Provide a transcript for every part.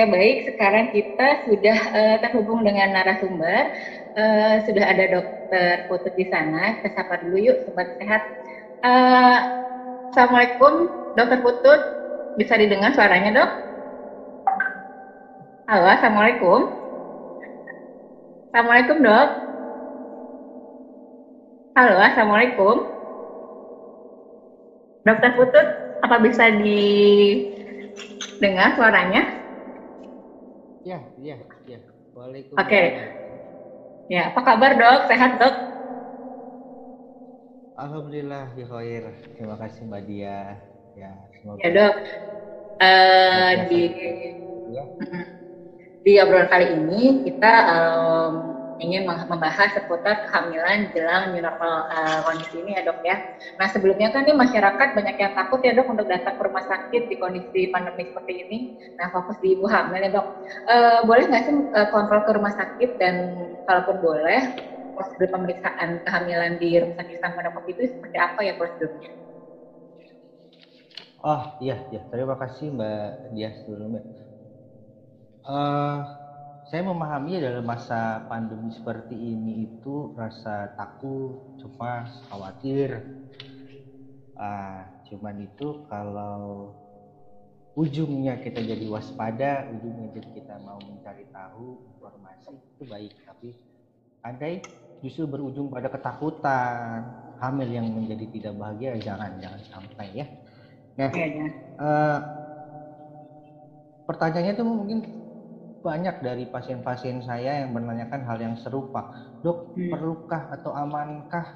Oke baik, sekarang kita sudah uh, terhubung dengan narasumber. Uh, sudah ada dokter Putut di sana. Kita sapa dulu yuk, sobat sehat. Uh, Assalamualaikum, dokter Putut. Bisa didengar suaranya dok? Halo, Assalamualaikum. Assalamualaikum dok. Halo, Assalamualaikum. Dokter Putut, apa bisa didengar suaranya? Ya, ya, ya. Waalaikumsalam. Oke. Okay. Ya, apa kabar dok? Sehat dok? Alhamdulillah, ya khair. Terima kasih Mbak Dia. Ya, semoga. Ya dok. Uh, di ya. di obrolan kali ini kita um, ingin membahas seputar kehamilan jelang new normal uh, kondisi ini ya dok ya. Nah sebelumnya kan ini masyarakat banyak yang takut ya dok untuk datang ke rumah sakit di kondisi pandemi seperti ini. Nah fokus di ibu hamil ya dok. Uh, boleh nggak sih uh, kontrol ke rumah sakit dan kalaupun boleh prosedur pemeriksaan kehamilan di rumah sakit tanpa dok itu seperti apa ya prosedurnya? Oh iya iya terima kasih Mbak Dias dulu Mbak. Uh, saya memahami dalam masa pandemi seperti ini itu rasa takut, cemas, khawatir. Uh, cuman itu kalau ujungnya kita jadi waspada, ujungnya jadi kita mau mencari tahu informasi itu baik. Tapi andai justru berujung pada ketakutan, hamil yang menjadi tidak bahagia, jangan jangan sampai ya. Nah, uh, pertanyaannya itu mungkin banyak dari pasien-pasien saya yang menanyakan hal yang serupa. Dok, hmm. perlukah atau amankah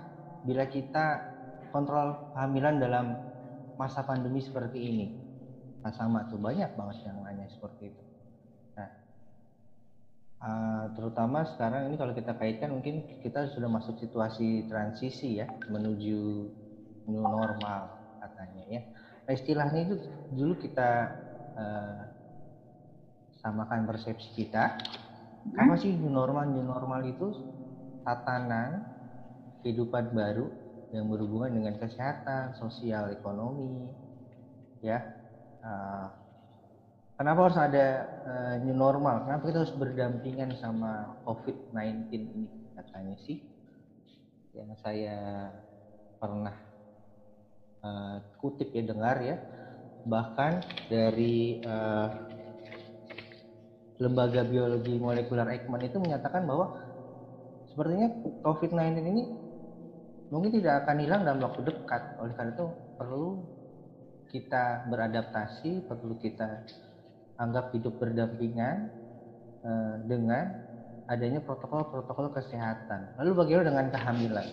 bila kita kontrol kehamilan dalam masa pandemi seperti ini? Nah, sama tuh banyak banget yang nanya seperti itu. Nah, uh, terutama sekarang ini kalau kita kaitkan mungkin kita sudah masuk situasi transisi ya menuju new normal katanya ya. Nah, istilahnya itu dulu kita uh, samakan persepsi kita. Hmm? apa sih new normal new normal itu tatanan kehidupan baru yang berhubungan dengan kesehatan sosial ekonomi ya. Uh, kenapa harus ada uh, new normal? Kenapa kita harus berdampingan sama covid 19 ini katanya sih? Yang saya pernah uh, kutip ya dengar ya. Bahkan dari uh, lembaga biologi molekuler Ekman itu menyatakan bahwa sepertinya COVID-19 ini mungkin tidak akan hilang dalam waktu dekat. Oleh karena itu perlu kita beradaptasi, perlu kita anggap hidup berdampingan eh, dengan adanya protokol-protokol kesehatan. Lalu bagaimana dengan kehamilan?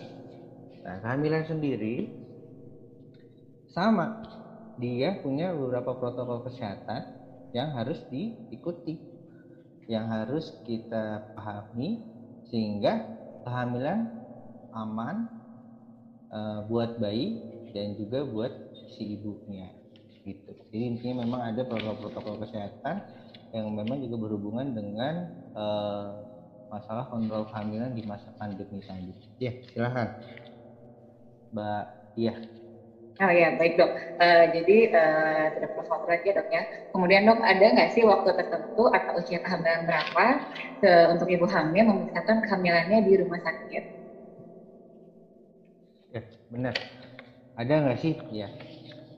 Nah, kehamilan sendiri sama, dia punya beberapa protokol kesehatan yang harus diikuti yang harus kita pahami sehingga kehamilan aman e, buat bayi dan juga buat si ibunya gitu. Jadi intinya memang ada protokol-protokol kesehatan yang memang juga berhubungan dengan e, masalah kontrol kehamilan di masa pandemi tadi. Ya, silahkan. Mbak Iya. Oh ya, baik dok. Uh, jadi uh, perlu khawatir lagi ya dok ya. Kemudian dok, ada nggak sih waktu tertentu atau usia kehamilan berapa ke, untuk ibu hamil memeriksakan kehamilannya di rumah sakit? Ya, benar. Ada nggak sih? Ya.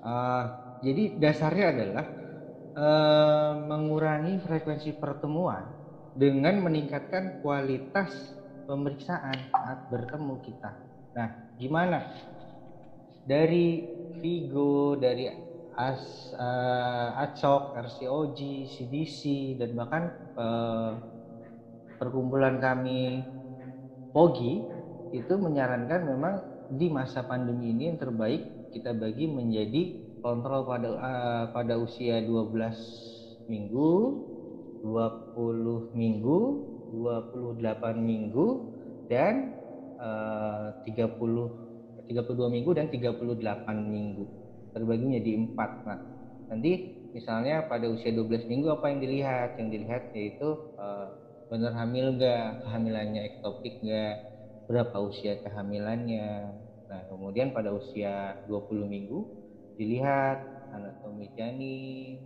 Uh, jadi dasarnya adalah uh, mengurangi frekuensi pertemuan dengan meningkatkan kualitas pemeriksaan saat bertemu kita. Nah, gimana? Dari Vigo, dari As, uh, ACOK, RCOG, CDC, dan bahkan uh, perkumpulan kami POGI itu menyarankan memang di masa pandemi ini yang terbaik kita bagi menjadi kontrol pada uh, pada usia 12 minggu, 20 minggu, 28 minggu dan uh, 30 32 minggu dan 38 minggu. Terbagi menjadi empat nah nanti misalnya pada usia 12 minggu apa yang dilihat? Yang dilihat yaitu uh, benar hamil gak kehamilannya ektopik gak berapa usia kehamilannya? Nah kemudian pada usia 20 minggu dilihat anatomi janin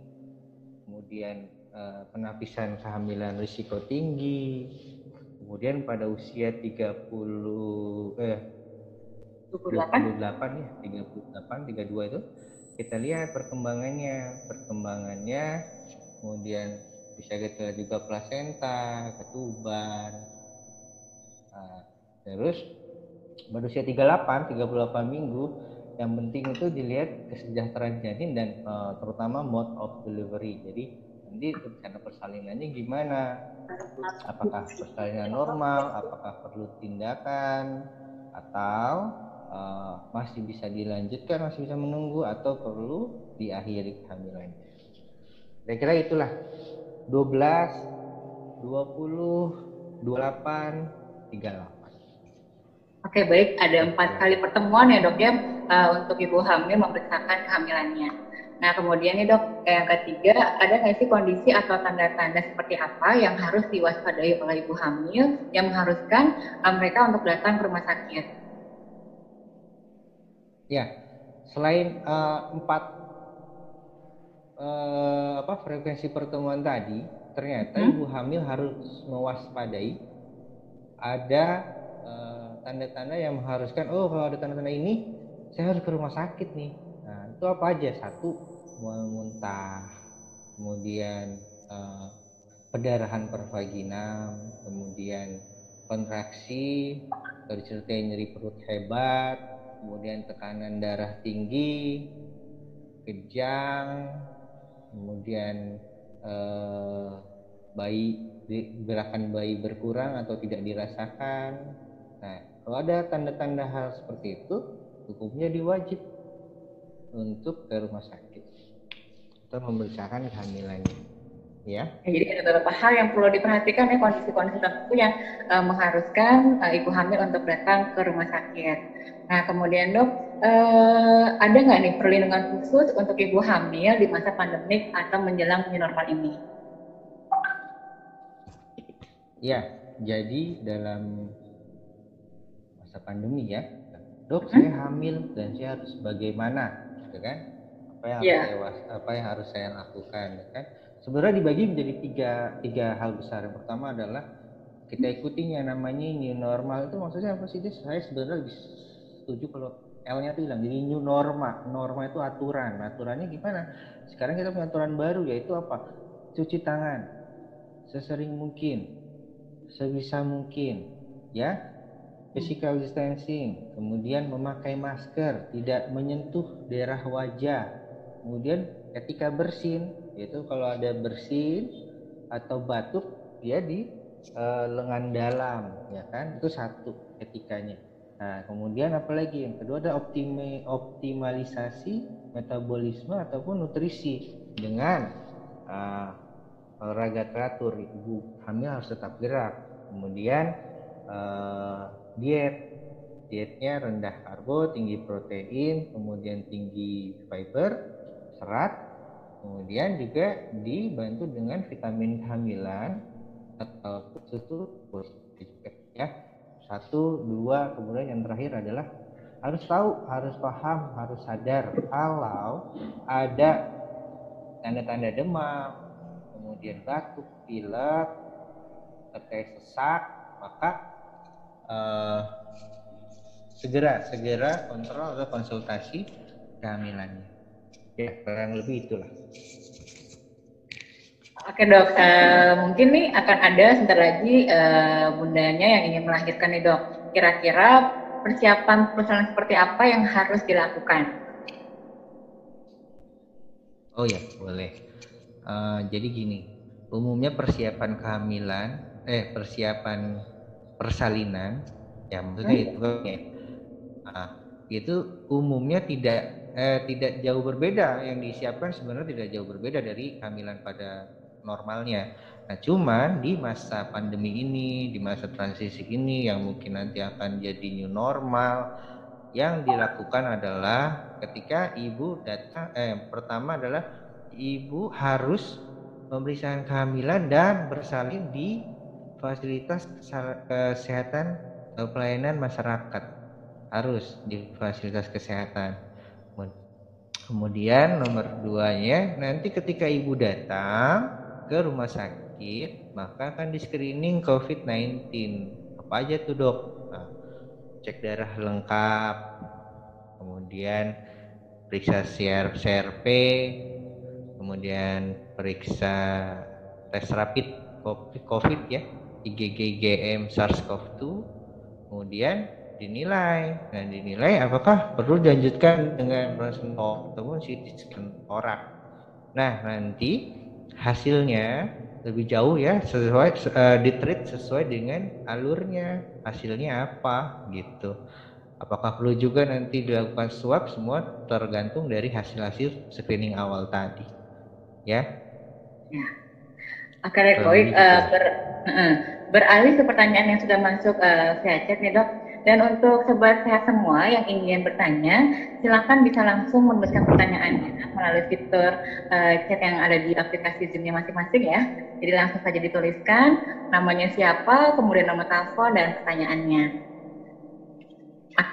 kemudian uh, penapisan kehamilan risiko tinggi. Kemudian pada usia 30 eh 28 28 ya, 38 32 itu kita lihat perkembangannya, perkembangannya kemudian bisa kita juga plasenta, ketuban. Nah, terus berusia 38, 38 minggu yang penting itu dilihat kesejahteraan janin dan uh, terutama mode of delivery. Jadi nanti rencana persalinannya gimana? Apakah persalinan normal? Apakah perlu tindakan? Atau uh, masih bisa dilanjutkan, masih bisa menunggu atau perlu diakhiri kehamilannya? Kira-kira itulah 12, 20, 28, 38. Oke baik, ada empat kali pertemuan ya dok ya uh, untuk ibu hamil memeriksakan kehamilannya. Nah kemudian nih dok, yang ketiga ada nggak sih kondisi atau tanda-tanda seperti apa yang harus diwaspadai oleh ibu hamil yang mengharuskan uh, mereka untuk datang ke rumah sakit? Ya, selain uh, empat uh, apa frekuensi pertemuan tadi, ternyata hmm? ibu hamil harus mewaspadai ada tanda-tanda yang mengharuskan oh kalau ada tanda-tanda ini saya harus ke rumah sakit nih nah itu apa aja satu muntah kemudian uh, pendarahan pervaginam kemudian kontraksi disertai nyeri perut hebat kemudian tekanan darah tinggi kejang kemudian uh, bayi gerakan bayi berkurang atau tidak dirasakan nah kalau ada tanda-tanda hal seperti itu, hukumnya diwajib untuk ke rumah sakit atau memeriksakan kehamilannya. Ya. Jadi ada beberapa hal yang perlu diperhatikan ya kondisi-kondisi tertentu yang uh, mengharuskan uh, ibu hamil untuk datang ke rumah sakit. Nah kemudian dok, uh, ada nggak nih perlindungan khusus untuk ibu hamil di masa pandemik atau menjelang new normal ini? Ya, jadi dalam masa pandemi ya dok hmm? saya hamil dan saya harus bagaimana gitu kan apa yang yeah. harus saya, apa yang harus saya lakukan ya kan sebenarnya dibagi menjadi tiga tiga hal besar. Yang pertama adalah kita ikuti yang namanya new normal. Itu maksudnya apa sih saya sebenarnya lebih setuju kalau L-nya itu bilang jadi new norma. Norma itu aturan. Aturannya gimana? Sekarang kita punya aturan baru yaitu apa? Cuci tangan. Sesering mungkin. Sebisa mungkin. Ya? Physical distancing, kemudian memakai masker, tidak menyentuh daerah wajah, kemudian ketika bersin, yaitu kalau ada bersin atau batuk dia di uh, lengan dalam, ya kan? Itu satu etikanya. Nah, kemudian apalagi yang kedua ada optimi, optimalisasi metabolisme ataupun nutrisi dengan uh, olahraga teratur. Ibu hamil harus tetap gerak. Kemudian uh, diet dietnya rendah karbo tinggi protein kemudian tinggi fiber serat kemudian juga dibantu dengan vitamin kehamilan atau khusus itu ya satu dua kemudian yang terakhir adalah harus tahu harus paham harus sadar kalau ada tanda-tanda demam kemudian batuk pilek terkait sesak maka uh, segera segera kontrol atau konsultasi kehamilannya. Ya, kurang lebih itulah. Oke dok, uh, mungkin nih akan ada sebentar lagi uh, bundanya yang ingin melahirkan nih dok. Kira-kira persiapan perusahaan seperti apa yang harus dilakukan? Oh ya, boleh. Uh, jadi gini, umumnya persiapan kehamilan, eh persiapan persalinan ya maksudnya hmm. itu ya nah, itu umumnya tidak eh, tidak jauh berbeda. Yang disiapkan sebenarnya tidak jauh berbeda dari kehamilan pada normalnya. Nah cuman di masa pandemi ini di masa transisi ini yang mungkin nanti akan jadi new normal yang dilakukan adalah ketika ibu datang eh pertama adalah ibu harus pemeriksaan kehamilan dan bersalin di fasilitas kesehatan atau pelayanan masyarakat. Harus di fasilitas kesehatan. Kemudian nomor duanya nanti ketika ibu datang ke rumah sakit, maka akan di screening COVID-19. Apa aja tuh dok? Nah, cek darah lengkap, kemudian periksa CRP, kemudian periksa tes rapid COVID ya, IgG, IgM, SARS-CoV-2, kemudian dinilai. Nah, dinilai apakah perlu dilanjutkan dengan proses ataupun CT scan orang. Nah, nanti hasilnya lebih jauh ya sesuai uh, ditreat sesuai dengan alurnya. Hasilnya apa gitu. Apakah perlu juga nanti dilakukan swab semua tergantung dari hasil-hasil screening awal tadi. Ya, ya. Okay, uh, ber, uh, beralih ke pertanyaan yang sudah masuk uh, via chat nih dok dan untuk sobat sehat semua yang ingin bertanya, silakan bisa langsung menuliskan pertanyaannya melalui fitur uh, chat yang ada di aplikasi Zoom-nya masing-masing ya. Jadi langsung saja dituliskan namanya siapa, kemudian nomor telepon dan pertanyaannya.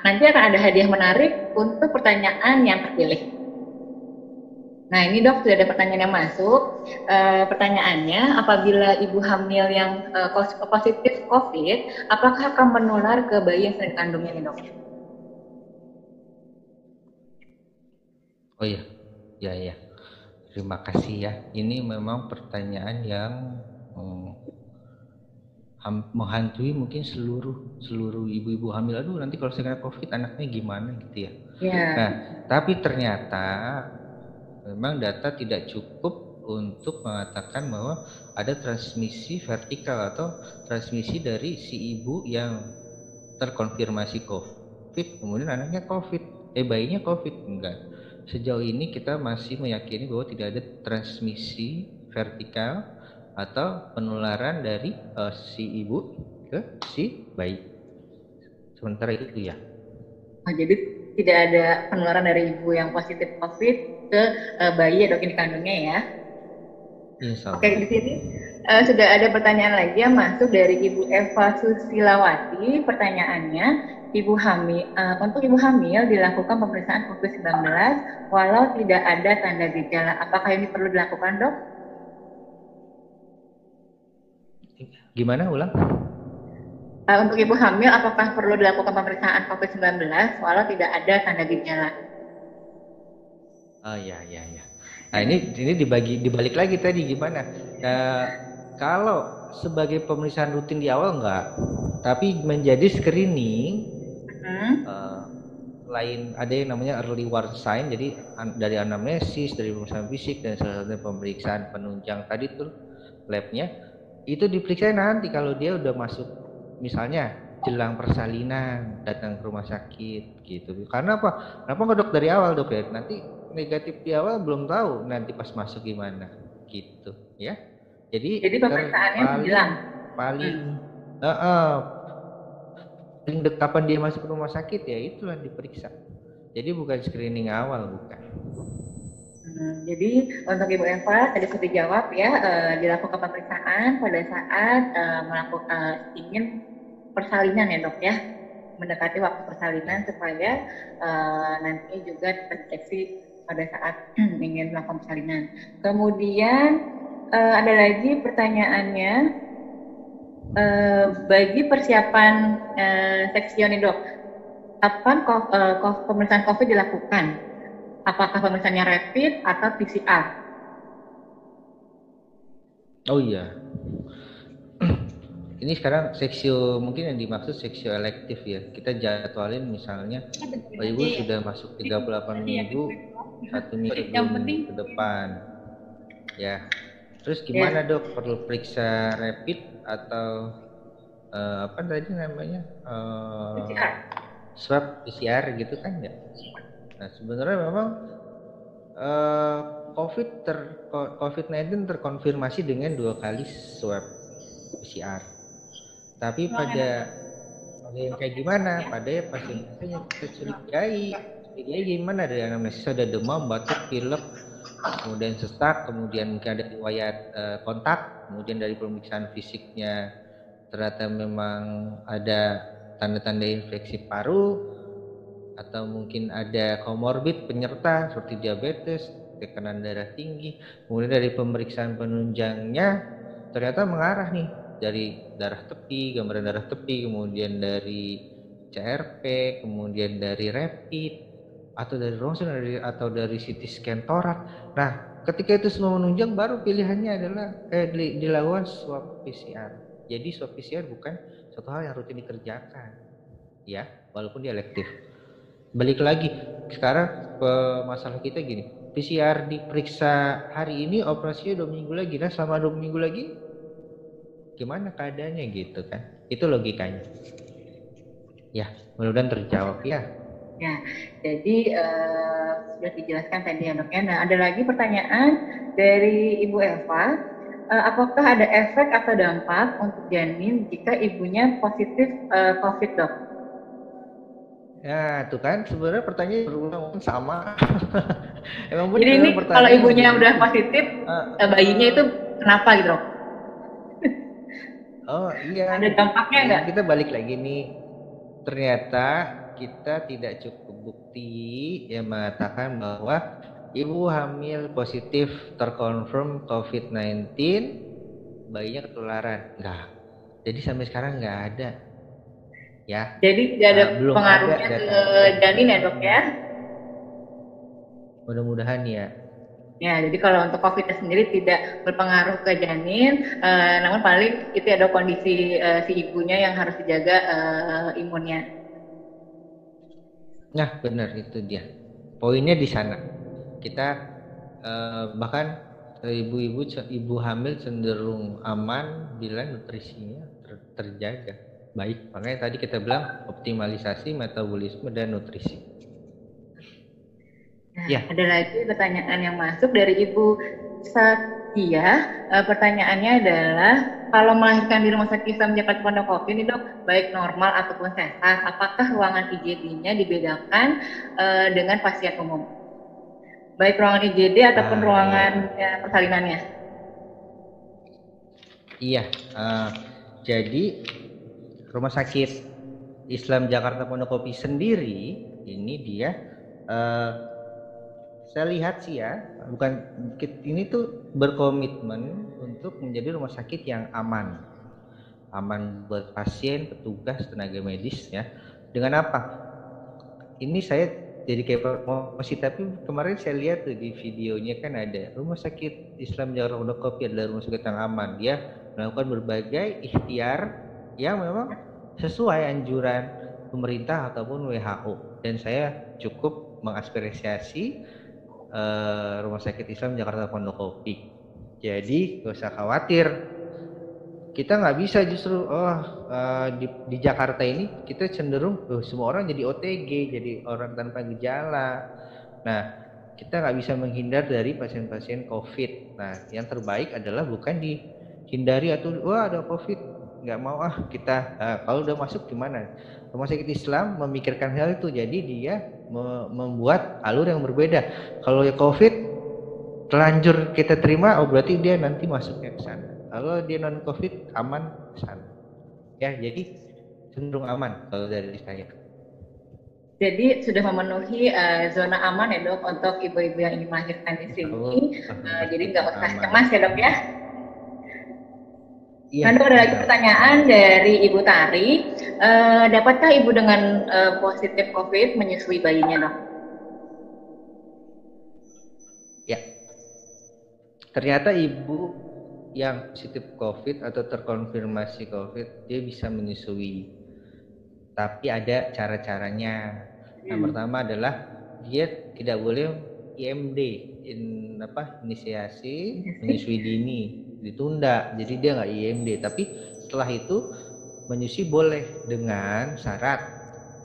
Nanti akan ada hadiah menarik untuk pertanyaan yang terpilih. Nah ini dok sudah ada pertanyaan yang masuk. E, pertanyaannya, apabila ibu hamil yang e, positif COVID, apakah akan menular ke bayi yang sedang dikandungnya ini dok? Oh iya, ya ya. Terima kasih ya. Ini memang pertanyaan yang hmm, menghantui mungkin seluruh seluruh ibu-ibu hamil. Aduh nanti kalau saya kena COVID anaknya gimana gitu ya. ya. Nah tapi ternyata memang data tidak cukup untuk mengatakan bahwa ada transmisi vertikal atau transmisi dari si ibu yang terkonfirmasi COVID, kemudian anaknya COVID, eh bayinya COVID enggak. Sejauh ini kita masih meyakini bahwa tidak ada transmisi vertikal atau penularan dari uh, si ibu ke si bayi. Sementara itu ya. Oh, jadi tidak ada penularan dari ibu yang positif COVID ke uh, bayi ya dok ini kandungnya ya. Yes, Oke di sini uh, sudah ada pertanyaan lagi yang masuk dari Ibu Eva Susilawati. Pertanyaannya, Ibu hamil uh, untuk ibu hamil dilakukan pemeriksaan COVID-19 walau tidak ada tanda gejala. Apakah ini perlu dilakukan dok? Gimana ulang? Uh, untuk ibu hamil, apakah perlu dilakukan pemeriksaan COVID-19 walau tidak ada tanda gejala? Oh ya ya ya. Nah ini ini dibagi dibalik lagi tadi gimana? Nah, kalau sebagai pemeriksaan rutin di awal enggak, tapi menjadi screening hmm. uh, lain ada yang namanya early warning sign. Jadi an, dari anamnesis, dari pemeriksaan fisik dan salah satu pemeriksaan penunjang tadi tuh labnya itu diperiksa nanti kalau dia udah masuk misalnya jelang persalinan datang ke rumah sakit gitu. Karena apa? Kenapa nggak dok dari awal dok ya? Nanti negatif di awal belum tahu nanti pas masuk gimana gitu ya. Jadi jadi pemeriksaannya paling, bilang paling hmm. uh, uh, paling kapan dia masuk ke rumah sakit ya itulah diperiksa. Jadi bukan screening awal bukan. Hmm, jadi untuk Ibu Eva tadi sudah dijawab ya uh, dilakukan pemeriksaan pada saat uh, melakukan uh, ingin persalinan ya dok ya. Mendekati waktu persalinan supaya uh, nanti juga terdeteksi pada saat ingin melakukan persalinan. Kemudian uh, ada lagi pertanyaannya uh, bagi persiapan uh, seksion dok, kapan uh, pemeriksaan COVID dilakukan? Apakah pemeriksaannya rapid atau PCR? Oh iya, ini sekarang seksio mungkin yang dimaksud seksio elektif ya kita jadwalin misalnya oh, ibu sudah masuk 38 minggu satu minggu ke depan. Ya. Terus gimana ya. dok? Perlu periksa rapid atau uh, apa tadi namanya? Uh, PCR. swab PCR gitu kan ya? Nah sebenarnya memang uh, COVID ter COVID-19 terkonfirmasi dengan dua kali swab PCR tapi pada yang kayak gimana? Pada pasien yang kita curigai curigai gimana ada yang namanya? Ada demam batuk pilek kemudian sesak kemudian mungkin ada riwayat uh, kontak kemudian dari pemeriksaan fisiknya ternyata memang ada tanda-tanda infeksi paru atau mungkin ada komorbid penyerta seperti diabetes tekanan darah tinggi kemudian dari pemeriksaan penunjangnya ternyata mengarah nih dari darah tepi gambaran darah tepi kemudian dari CRP kemudian dari rapid atau dari ronsen atau dari CT scan torak nah ketika itu semua menunjang baru pilihannya adalah eh, dilakukan swab PCR jadi swab PCR bukan suatu hal yang rutin dikerjakan. Ya walaupun dia elektif. Balik lagi sekarang ke masalah kita gini. PCR diperiksa hari ini operasinya dua minggu lagi. Nah selama dua minggu lagi gimana keadaannya gitu kan? Itu logikanya. Ya mudah-mudahan terjawab ya ya jadi uh, sudah dijelaskan tadi ya dok ya nah ada lagi pertanyaan dari ibu Eva uh, apakah ada efek atau dampak untuk janin jika ibunya positif uh, COVID dok Ya, tuh kan sebenarnya pertanyaan berulang sama. Emang Jadi ini kalau ibunya udah positif, uh, bayinya itu kenapa gitu? oh iya. Ada dampaknya nggak? Kita balik lagi nih. Ternyata kita tidak cukup bukti yang mengatakan bahwa ibu hamil positif terkonfirm COVID-19, bayinya ketularan. Enggak. Jadi sampai sekarang nggak ada ya. Jadi tidak ada belum pengaruhnya ada ke janin ya dok ya? Mudah-mudahan ya. Ya, jadi kalau untuk COVID sendiri tidak berpengaruh ke janin, uh, namun paling itu ada kondisi uh, si ibunya yang harus dijaga uh, imunnya. Nah, benar itu dia. Poinnya di sana. Kita uh, bahkan ibu-ibu ibu hamil cenderung aman bila nutrisinya ter terjaga baik. Makanya tadi kita bilang optimalisasi metabolisme dan nutrisi. Nah, ya. Ada lagi pertanyaan yang masuk dari Ibu Satya. E, pertanyaannya adalah kalau melahirkan di rumah sakit Islam Jakarta Pondokopi ini dok, baik normal ataupun sehat, apakah ruangan IGD-nya dibedakan e, dengan pasien umum? Baik ruangan IGD ataupun uh, ruangan ya, persalinannya? Iya, uh, jadi Rumah Sakit Islam Jakarta Pondokopi sendiri ini dia uh, saya lihat sih ya bukan ini tuh berkomitmen untuk menjadi rumah sakit yang aman. Aman buat pasien petugas tenaga medis ya. Dengan apa? Ini saya jadi kayak promosi tapi kemarin saya lihat tuh di videonya kan ada rumah sakit Islam Jakarta Pondokopi adalah rumah sakit yang aman. Dia melakukan berbagai ikhtiar yang memang sesuai anjuran pemerintah ataupun WHO dan saya cukup mengaspirasiasi uh, Rumah Sakit Islam Jakarta Pondokopi. Jadi gak usah khawatir. Kita nggak bisa justru oh uh, di, di Jakarta ini kita cenderung oh, semua orang jadi OTG, jadi orang tanpa gejala. Nah kita nggak bisa menghindar dari pasien-pasien COVID. Nah yang terbaik adalah bukan dihindari atau wah ada COVID nggak mau ah kita uh, kalau udah masuk gimana rumah sakit Islam memikirkan hal itu jadi dia membuat alur yang berbeda. Kalau ya COVID telanjur kita terima oh berarti dia nanti masuknya ke sana. Kalau dia non COVID aman ke sana. Ya jadi cenderung aman kalau dari saya. Jadi sudah memenuhi uh, zona aman ya dok untuk ibu-ibu yang ingin melahirkan di sini. Oh, uh, jadi nggak usah cemas ya dok ya. Iya. Lalu ada lagi pertanyaan dari Ibu Tari, e, dapatkah Ibu dengan e, positif COVID menyusui bayinya, dok? Ya, ternyata Ibu yang positif COVID atau terkonfirmasi COVID, dia bisa menyusui. Tapi ada cara-caranya. Yang hmm. pertama adalah dia tidak boleh IMD, in, apa inisiasi menyusui dini ditunda. Jadi dia nggak IMD tapi setelah itu menyusui boleh dengan syarat.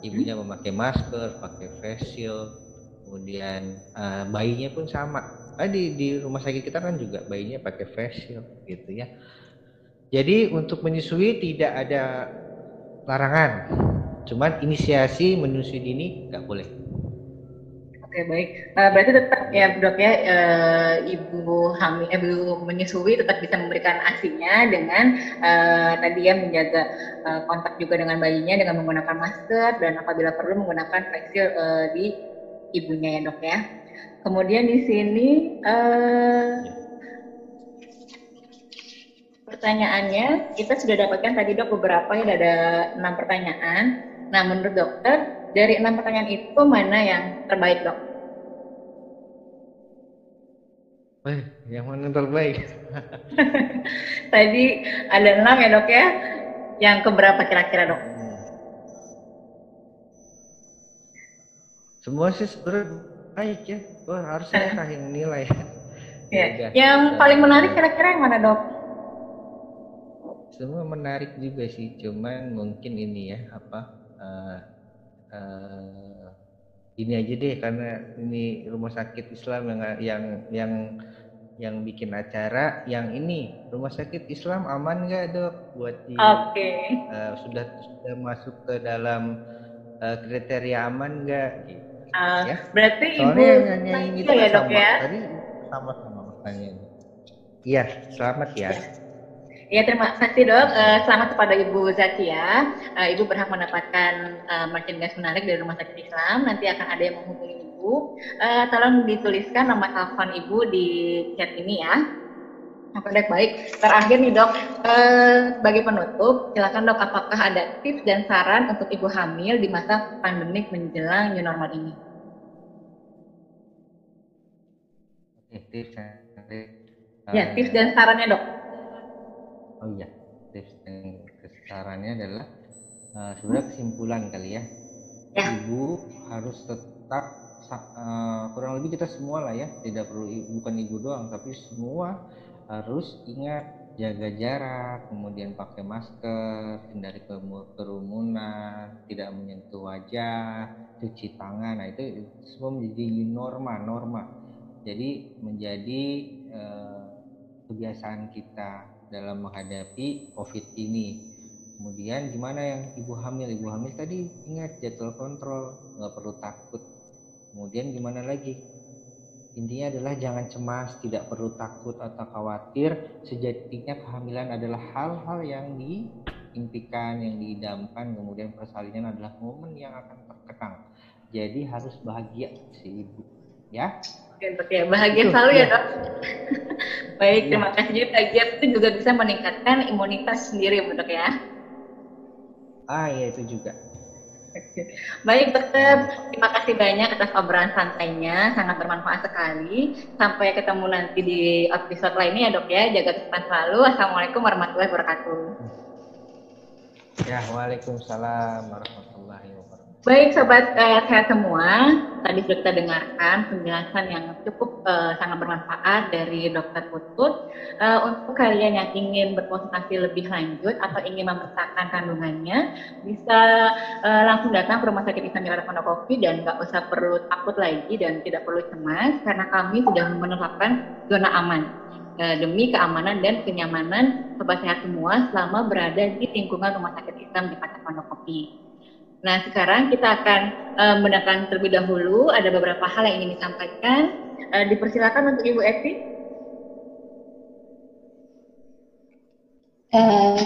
Ibunya memakai masker pakai face shield kemudian uh, bayinya pun sama. Nah, di di rumah sakit kita kan juga bayinya pakai face shield gitu ya. Jadi untuk menyusui tidak ada larangan. Cuman inisiasi menyusui dini nggak boleh Oke baik, uh, berarti tetap ya dok ya uh, ibu hamil, ibu menyusui tetap bisa memberikan asinya dengan uh, tadi ya menjaga uh, kontak juga dengan bayinya dengan menggunakan masker dan apabila perlu menggunakan face uh, di ibunya ya dok ya. Kemudian di sini uh, pertanyaannya kita sudah dapatkan tadi dok beberapa ya ada enam pertanyaan. Nah menurut dokter dari enam pertanyaan itu mana yang terbaik dok? Eh, yang mana terbaik? tadi ada enam ya dok ya. Yang keberapa kira-kira dok? Semua sih sebenarnya baik ya. Wah, harusnya kasih nilai. Ya. ya. Yang paling menarik kira-kira yang mana dok? Semua menarik juga sih, cuman mungkin ini ya apa uh, uh, ini aja deh karena ini rumah sakit Islam yang yang yang yang bikin acara yang ini rumah sakit Islam aman nggak dok buat di okay. uh, sudah sudah masuk ke dalam uh, kriteria aman nggak gitu Uh, ya. Berarti Soalnya ibu yang nyanyi itu ya dok ya? Tadi sama-sama pertanyaannya. Iya, selamat ya. Ya terima kasih dok. Uh, selamat kepada Ibu Zakia. Uh, Ibu berhak mendapatkan uh, merchandise menarik dari Rumah Sakit Islam. Nanti akan ada yang menghubungi Ibu. Uh, tolong dituliskan nama telepon Ibu di chat ini ya. Oke dok, baik. Terakhir nih dok, eh, bagi penutup, silakan dok, apakah ada tips dan saran untuk ibu hamil di masa pandemik menjelang new normal ini? Oke, tips dan Ya, tips dan sarannya dok. Oh iya, tips dan sarannya adalah uh, sebenarnya kesimpulan kali ya. ya. Ibu harus tetap uh, kurang lebih kita semua lah ya, tidak perlu bukan ibu doang, tapi semua harus ingat jaga jarak, kemudian pakai masker, hindari kerumunan, tidak menyentuh wajah, cuci tangan. Nah, itu semua menjadi norma, norma. Jadi menjadi eh, kebiasaan kita dalam menghadapi COVID ini. Kemudian gimana yang ibu hamil? Ibu hamil tadi ingat jadwal kontrol, nggak perlu takut. Kemudian gimana lagi? Intinya adalah jangan cemas, tidak perlu takut atau khawatir. Sejatinya kehamilan adalah hal-hal yang diimpikan, yang diidamkan, kemudian persalinan adalah momen yang akan terkenang. Jadi harus bahagia si ibu, ya. Oke, ya. Bahagia selalu ya, ya dok. Baik, ya. terima kasih. Jadi bahagia itu juga bisa meningkatkan imunitas sendiri, dok ya. Ah, ya itu juga. Baik dokter, terima kasih banyak atas obrolan santainya, sangat bermanfaat sekali. Sampai ketemu nanti di episode lainnya ya dok ya, jaga kesehatan selalu. Assalamualaikum warahmatullahi wabarakatuh. Ya, waalaikumsalam warahmatullahi wabarakatuh. Baik sobat uh, sehat semua, tadi sudah kita dengarkan penjelasan yang cukup uh, sangat bermanfaat dari Dokter Putut. Uh, untuk kalian yang ingin berkonsultasi lebih lanjut atau ingin membesarkan kandungannya, bisa uh, langsung datang ke Rumah Sakit Islam Jakarta Pondokopi dan nggak usah perlu takut lagi dan tidak perlu cemas karena kami sudah menerapkan zona aman demi keamanan dan kenyamanan sobat sehat semua selama berada di lingkungan Rumah Sakit Islam Jakarta Pondokopi. Nah, sekarang kita akan uh, mendengarkan terlebih dahulu ada beberapa hal yang ingin disampaikan. Uh, dipersilakan untuk Ibu Evi. Uh,